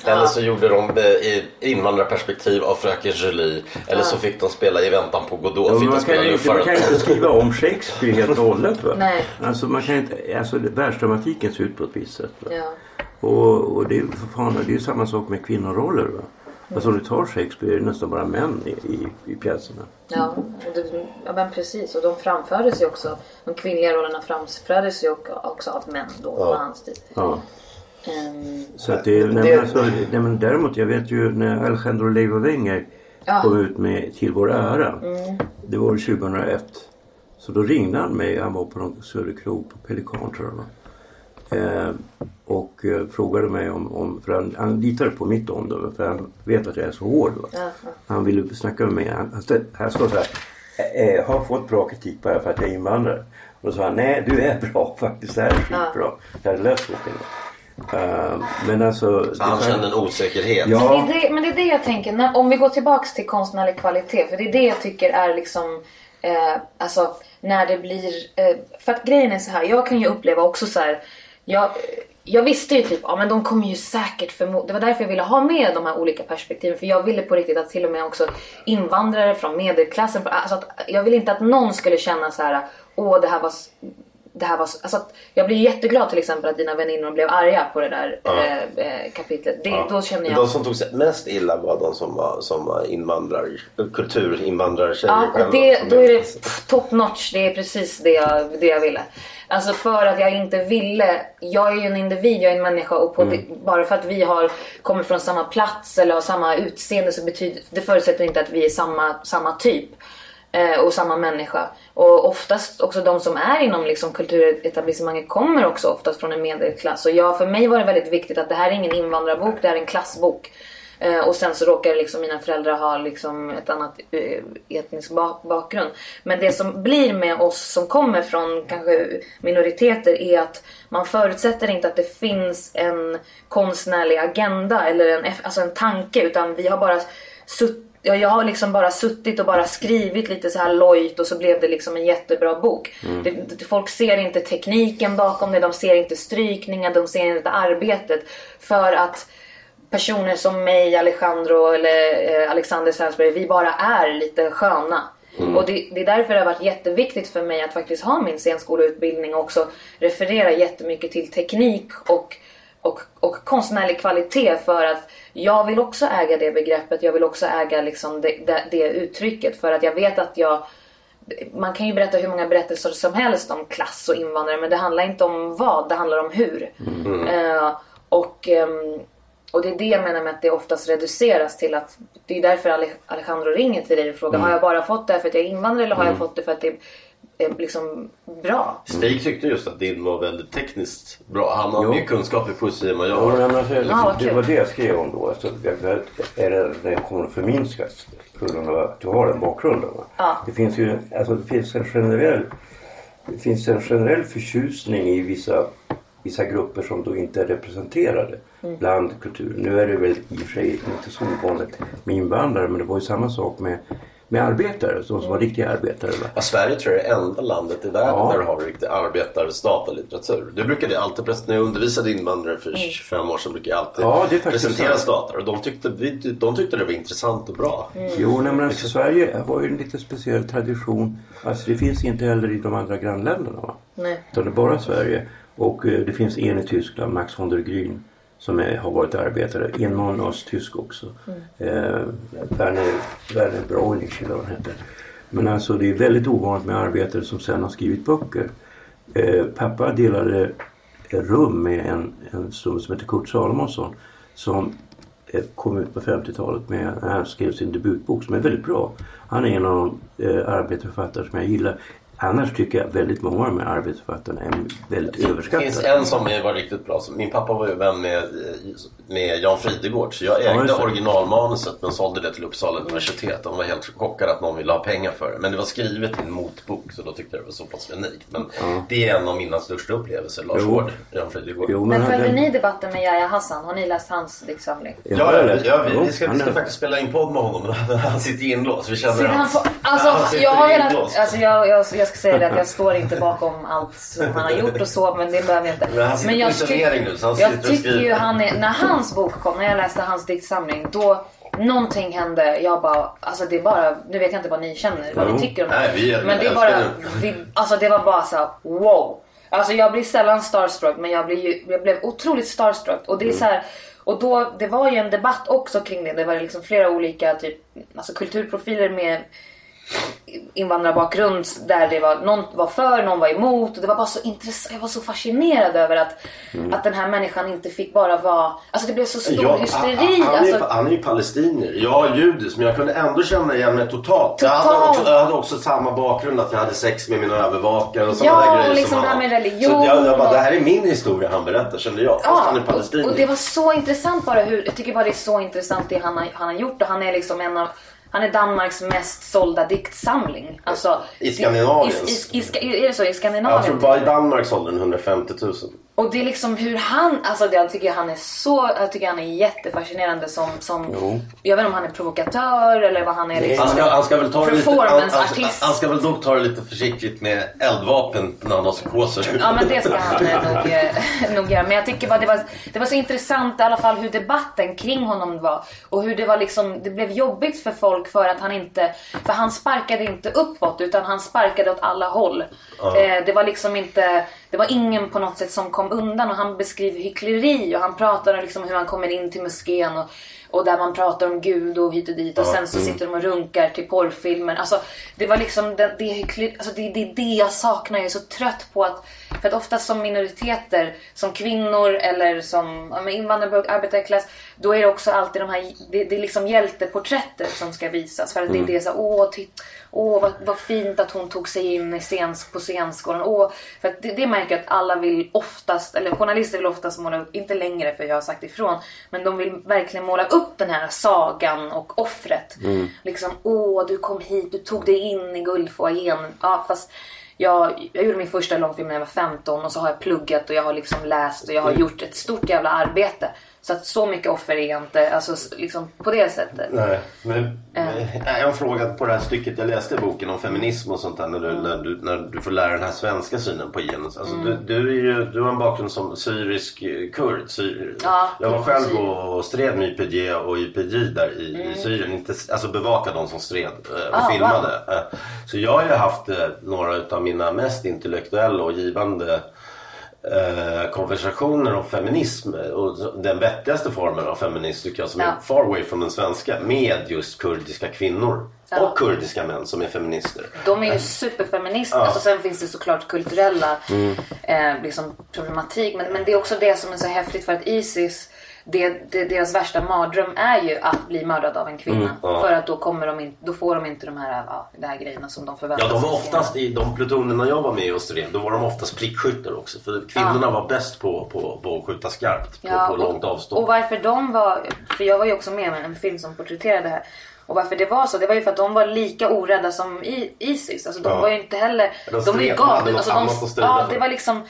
eller så gjorde de eh, i invandrarperspektiv av Fröken Julie eller så fick de spela i Väntan på Godot, Ja, man, spela kan ju inte, man kan inte skriva om Shakespeare helt och hållet. Va? Nej. Alltså, man kan inte, alltså världsdramatiken ser ut på ett visst sätt. Va? Ja. Och, och det, är fan, det är ju samma sak med kvinnoroller. Va? Alltså om du tar Shakespeare är det nästan bara män i, i, i pjäserna. Ja, och det, ja men precis. Och de framfördes ju också, de kvinnliga rollerna framfördes ju också- också av män då på hans tid. Ja. Ehm, Så att det, nej, Det- men alltså, nej, men däremot jag vet ju när Alejandro Leiva Wenger Ja. kom ut med Till vår ära. Mm. Det var 2001. Så då ringde han mig, han var på någon Söderkrog på Pelikan tror jag. Eh, och eh, frågade mig om, om för han, han litade på mitt omdöme för han vet att jag är så hård. Va? Ja, ja. Han ville snacka med mig. Han, han, stod, han står så här. Eh, eh, har fått bra kritik bara för att jag är invandrare. Och då sa han, nej du är bra faktiskt. Det här är skitbra. Jag hade läst boken. Uh, men alltså. Så han kände en osäkerhet. Ja. Men, det är det, men det är det jag tänker, när, om vi går tillbaks till konstnärlig kvalitet. För det är det jag tycker är liksom, eh, alltså när det blir, eh, för att grejen är så här, jag kan ju uppleva också så här, jag, jag visste ju typ, ja men de kommer ju säkert förmodligen... Det var därför jag ville ha med de här olika perspektiven. För jag ville på riktigt att till och med också invandrare från medelklassen, alltså att jag ville inte att någon skulle känna så här, åh det här var det här var så, alltså att jag blir jätteglad till exempel att dina väninnor blev arga på det där eh, eh, kapitlet. Det, Då känner jag... De som tog sig mest illa var de som var, som var invandrar, kulturinvandrartjejer Ja, det, då är det top notch. Det är precis det jag, det jag ville. Alltså för att jag inte ville. Jag är ju en individ, jag är en människa och på det, bara för att vi har kommer från samma plats eller har samma utseende så betyder det förutsätter inte att vi är samma, samma typ. Eh, och samma människa. Och oftast också de som är inom liksom, kulturetablissemanget kommer också oftast från en medelklass. Och ja, för mig var det väldigt viktigt att det här är ingen invandrarbok, det här är en klassbok. Eh, och sen så råkar liksom mina föräldrar ha liksom ett annat eh, etnisk bakgrund. Men det som blir med oss som kommer från kanske minoriteter är att man förutsätter inte att det finns en konstnärlig agenda eller en, alltså en tanke utan vi har bara suttit ja, jag har liksom bara suttit och bara skrivit lite så här lojt och så blev det liksom en jättebra bok. Det, det, folk ser inte tekniken bakom det, de ser inte strykningar, de ser inte arbetet. För att personer som mig, Alejandro eller eh, Alexander Salisbury, vi bara är lite sköna. Och det, det är därför det har varit jätteviktigt för mig att faktiskt ha min scenskoleutbildning och också referera jättemycket till teknik och, och, och konstnärlig kvalitet för att jag vill också äga det begreppet, jag vill också äga liksom det, det, det uttrycket. För att jag vet att jag man kan ju berätta hur många berättelser som helst om klass och invandrare men det handlar inte om vad, det handlar om hur. Eh, och, ehm, och det är det jag menar med att det oftast reduceras till att det är därför Ale- Alejandro ringer till dig och frågar har jag bara fått det här för att jag är invandrare eller har jag fått det för att det är liksom bra? Stig tyckte just att din var väldigt tekniskt bra. Han har mer kunskap i poesi än vad jag Ja, har. men alltså, Ja, vad det kul. var det jag skrev om då. Alltså, jag- är det jag kommer att förminskas på grund av att du har den bakgrunden. Ja. Det finns ju alltså, det finns en generell det finns en generell förtjusning i vissa, vissa grupper som då inte är representerade Mm. bland kulturen. Nu är det väl i och för sig inte så ovanligt med invandrare men det var ju samma sak med, med arbetare, de som Mm. var riktiga arbetare. Ja, Sverige tror jag är det enda landet i världen Ja. där du har riktig arbetarstat och litteratur. Det brukade alltid, när jag undervisade invandrare för 25 år sedan brukade jag alltid Ja, presentera sant. stater och de tyckte, de tyckte det var intressant och bra. Jo, nej, men alltså, Sverige har ju en lite speciell tradition. Alltså det finns inte heller i de andra grannländerna. Va? Nej. Utan det är bara Sverige. Och eh, det finns en i Tyskland, Max von der Grün, som är, har varit arbetare. En någon östtysk också. Eh, Werner, Werner Bräunig eller vad han heter. Men alltså det är väldigt ovanligt med arbetare som sen har skrivit böcker. Eh, pappa delade rum med en, en som, som heter Kurt Salomonsson. Som eh, kom ut på 50-talet med, han skrev sin debutbok som är väldigt bra. Han är en av de eh, arbetarförfattare som jag gillar. Annars tycker jag väldigt många av de här arbetarförfattarna är väldigt Det finns överskattade. en som är- var riktigt bra. Min pappa var ju vän med, med Jan Fridegård så jag Ja, ägde det. originalmanuset men sålde det till Uppsala universitet. De var helt chockade att någon ville ha pengar för det. Men det var skrivet i en motbok så då tyckte jag det var så pass unikt. Men det är en av mina största upplevelser, Lars Jo. Hård, Jan Fridegård. Jo, Men han- följde den- ni debatten med Yahya Hassan? Har ni läst hans diktsamling? Ja, Ja, ja, ja, vi, vi, ska, vi ska faktiskt spela in podd med honom men han sitter inlåst. Vi känner Sitter han på, alltså, han sitter jag, har inlåst. alltså jag, jag, jag ska säga det att jag står inte bakom allt som han har gjort och så men det behöver jag inte. Men han sitter på jag isolering nu, så han jag tycker ju han är, när hans bok kom, när jag läste hans diktsamling då Någonting hände, jag bara, alltså det är bara, nu vet jag inte vad ni känner, vad ni tycker om Nej, vi Men det bara, det. vi, alltså det var bara så wow. Alltså jag blir sällan starstruck men jag, blir ju, jag blev otroligt starstruck och det är så här, och då, det var ju en debatt också kring det. Det var liksom flera olika typ, alltså kulturprofiler med invandrarbakgrund där det var, någon var för, någon var emot. Och det var bara så intressant. Jag var så fascinerad över att, att den här människan inte fick bara vara... Alltså det blev så stor Ja, hysteri. han, han, är, alltså, han är ju palestinier. Jag är judisk men jag kunde ändå känna igen mig totalt. Jag, hade Totalt. också, jag hade också samma bakgrund att jag hade sex med mina övervakare och sådana Ja, där grejer liksom som det här med religion Så jag, jag bara, och- det här är min historia han berättar kände jag. Fast han är palestinier. och, och det var så intressant bara hur, jag tycker bara det är så intressant det han har, han har gjort och han är liksom en av han är Danmarks mest sålda diktsamling. Alltså, I Skandinavien. I, i, i, ska- är det så? I jag Skandinavien? tror bara i Danmark sålde den 150 000. Och det är liksom hur han, alltså jag tycker han är så, jag tycker han är jättefascinerande som, som Jo. jag vet inte om han är provokatör eller vad han är liksom. Han ska, han ska väl ta det lite, han, han, han ska väl dock ta det lite försiktigt med eldvapen när han har psykoser. Ja men det ska han nog, eh, nog göra. Men jag tycker bara det var, det var så intressant i alla fall hur debatten kring honom var. Och hur det var liksom, det blev jobbigt för folk för att han inte, för han sparkade inte uppåt utan han sparkade åt alla håll. Eh, det var liksom inte, det var ingen på något sätt som kom undan och han beskriver hyckleri och han pratar om liksom hur han kommer in till moskén och, och där man pratar om Gud och hit och dit och sen så sitter de och runkar till porrfilmer. Alltså det var liksom det, det, hyckleri, alltså det, det är det jag saknar. Jag är så trött på att, för att ofta som minoriteter, som kvinnor eller som ja, invandrare och arbetarklass, då är det också alltid de här, det, det är liksom hjälteporträtter som ska visas. För att det, det är så här, åh, titt, åh vad, vad fint att hon tog sig in i scens, på scenskålen. Åh, för det, det märker jag att alla vill oftast, eller journalister vill oftast måla upp, inte längre för jag har sagt ifrån, men de vill verkligen måla upp den här sagan och offret. Liksom, åh du kom hit, du tog dig in i guldfoajén. Ja, fast jag, jag gjorde min första långfilm när jag var 15 och så har jag pluggat och jag har liksom läst och jag har gjort ett stort jävla arbete. Så att så mycket offer är jag inte, alltså liksom på det sättet. Nej, men eh, en fråga på det här stycket jag läste i boken om feminism och sånt där. När du, när du, när du får lära den här svenska synen på genus. Alltså, du, du, är ju, du har en bakgrund som syrisk eh, kurd. Syr, Ja, jag var själv Syrien. och stred med YPG och YPJ där i, i Syrien. Inte, alltså bevaka de som stred och Ah, filmade. Eh, Så jag har ju haft några utav mina mest intellektuella och givande eh, konversationer om feminism och den vettigaste formen av feminism tycker jag som Ja. är far away från den svenska med just kurdiska kvinnor Ja. och kurdiska män som är feminister. De är ju superfeminister. Alltså, sen finns det såklart kulturella eh, liksom, problematik. Men, men det är också det som är så häftigt för att Isis, det, det, deras värsta mardröm är ju att bli mördad av en kvinna. ja. För att då, kommer de in, då får de inte de här, ja, de här grejerna som de förväntar Ja, de var sig. oftast i de plutonerna jag var med och stred, då var de oftast prickskyttar också. För kvinnorna var bäst på, på, på att skjuta skarpt på, på långt avstånd. Och varför de var, för jag var ju också med i en film som porträtterade det här. Och varför det var så, det var ju för att de var lika orädda som I- Isis. Alltså de Ja. var ju inte heller... De De, var ju de galna. Alltså, strida ja, det var liksom...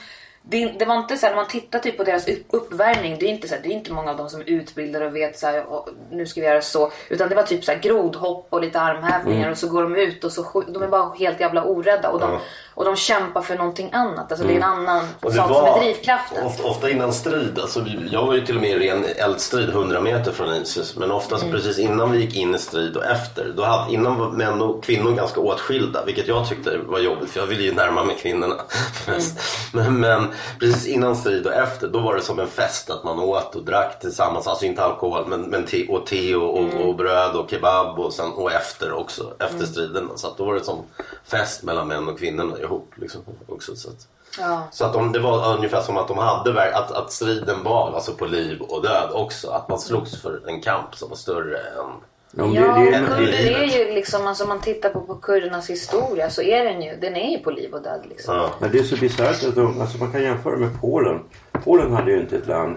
Det, det var inte så här, när man tittar typ på deras upp- uppvärmning, det är inte så här, det är inte många av dem som är utbildade och vet så här, "Åh, nu ska vi göra så. Utan det var typ så här grodhopp och lite armhävningar Mm. och så går de ut och så de är bara helt jävla orädda. Och de, och de kämpar för någonting annat. Alltså det är en annan Mm. Och det sak som är drivkraften. Ofta, ofta innan strid, alltså jag var ju till och med i ren eldstrid 100 meter från Isis. Men oftast Mm. precis innan vi gick in i strid och efter. Då hade, innan var män och kvinnor ganska åtskilda. Vilket jag tyckte var jobbigt för jag ville ju närma mig kvinnorna. mest. Men, men precis innan strid och efter då var det som en fest. Att man åt och drack tillsammans. Alltså inte alkohol men, men te, och te och, och, och bröd och kebab. Och, sen, och efter också. Efter striden. Så då var det som fest mellan män och kvinnorna ihop. Liksom, också, så att, Ja. så att de, det var ungefär som att de hade att, att striden var alltså på liv och död också. Att man slogs för en kamp som var större än... Ja, men Ja, det, det, kurder är ju liksom, alltså om man tittar på, på kurdernas historia så är den ju, den är ju på liv och död liksom. Ja. Men det är så bisarrt att de, alltså man kan jämföra med Polen. Polen hade ju inte ett land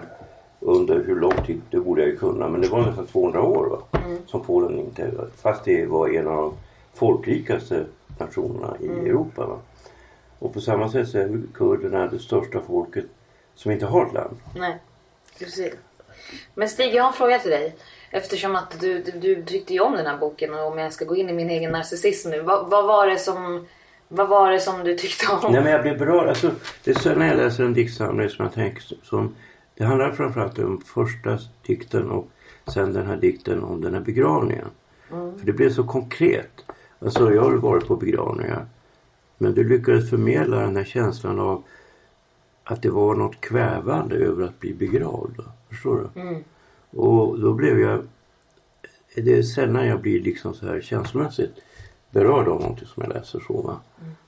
under hur lång tid, det borde jag ju kunna, men det var nästan 200 år va? som Polen inte, fast det var en av de folkrikaste nationerna i Europa. Va? Och på samma sätt så är kurderna det största folket som inte har ett land. Nej, precis. Men Stig, jag har en fråga till dig. Eftersom att du, du, du tyckte ju om den här boken och om jag ska gå in i min egen narcissism nu. Vad, vad var det som vad var det som du tyckte om? Nej men jag blev berörd. Alltså, det är så när jag läser en diktsamling som jag tänker som Det handlar framförallt om första dikten och sen den här dikten om den här begravningen. För det blev så konkret. Alltså jag har varit på begravningar. Men du lyckades förmedla den här känslan av att det var något kvävande över att bli begravd. Förstår du? Och då blev jag... Det är sällan jag blir liksom så här känslomässigt berörd av någonting som jag läser så. Va?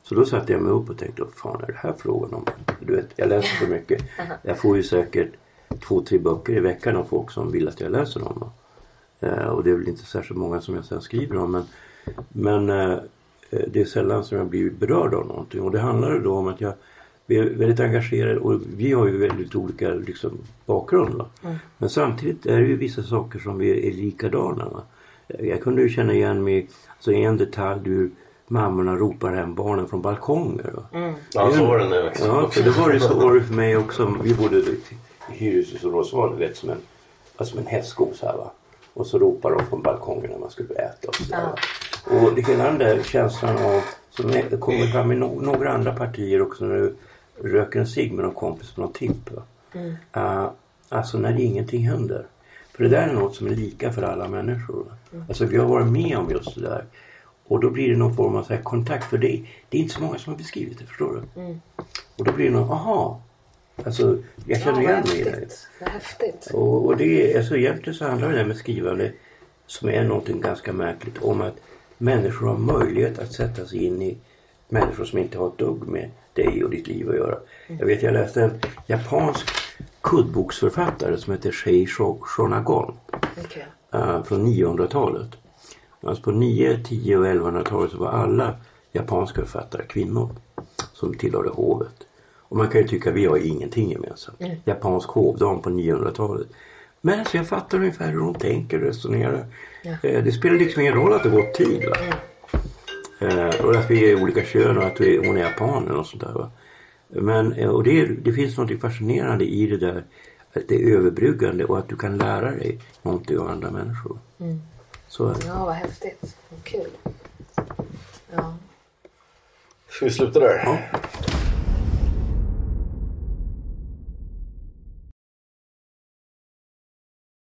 Så då satte jag mig upp och tänkte, vad fan är det här frågan om? Du vet, jag läser så mycket. Jag får ju säkert två, tre böcker i veckan av folk som vill att jag läser dem. Va? Eh, och det är väl inte särskilt många som jag sen skriver om. Men, men eh, det är sällan som jag blir berörd av någonting. Och det handlar då om att jag är väldigt engagerad och vi har ju väldigt olika liksom, bakgrund. Va? Men samtidigt är det ju vissa saker som är, är likadana. Va? Jag kunde ju känna igen mig, alltså en detalj ur mammorna ropar hem barnen från balkonger. va. Ja, så var det nu också. Ja, för det var det så var det för mig också. Vi bodde i då så var det vet, som en, alltså som en här va. Och så ropar de från balkongen när man skulle äta och sådär. va. Och det hela den där känslan av, som kommer fram i no, några andra partier också när du röker en cigg med någon kompis på någon tipp. Va? Uh, alltså när ingenting händer. För det där är något som är lika för alla människor. va. Alltså vi har varit med om just det där. Och då blir det någon form av så här kontakt. För det, det är inte så många som har beskrivit det, förstår du? Och då blir det någon, aha. Alltså jag känner Ja, igen mig i det. häftigt. Vad häftigt. Och, och det är, alltså egentligen så handlar det där med skrivande som är någonting ganska märkligt om att människor har möjlighet att sätta sig in i människor som inte har ett dugg med dig och ditt liv att göra. Jag vet jag läste en japansk kuddboksförfattare som heter Shei Sho- Shonagon Okej. eh, från 900-talet. Alltså på 9, 10 och 1100-talet så var alla japanska författare kvinnor som tillhörde hovet. Och man kan ju tycka att vi har ingenting gemensamt. Japansk hovdam på 900-talet. Men alltså jag fattar ungefär hur hon tänker och resonerar. Eh, Det spelar liksom ingen roll att det gått tid. Va? Eh, och att vi är olika kön och att vi, hon är japan eller något sånt där. Va? Men, eh, och det, det finns något fascinerande i det där. Att det är överbryggande och att du kan lära dig någonting av andra människor. Så är det. Ja, vad häftigt. Vad kul. Ja. Ska vi sluta där? Ja,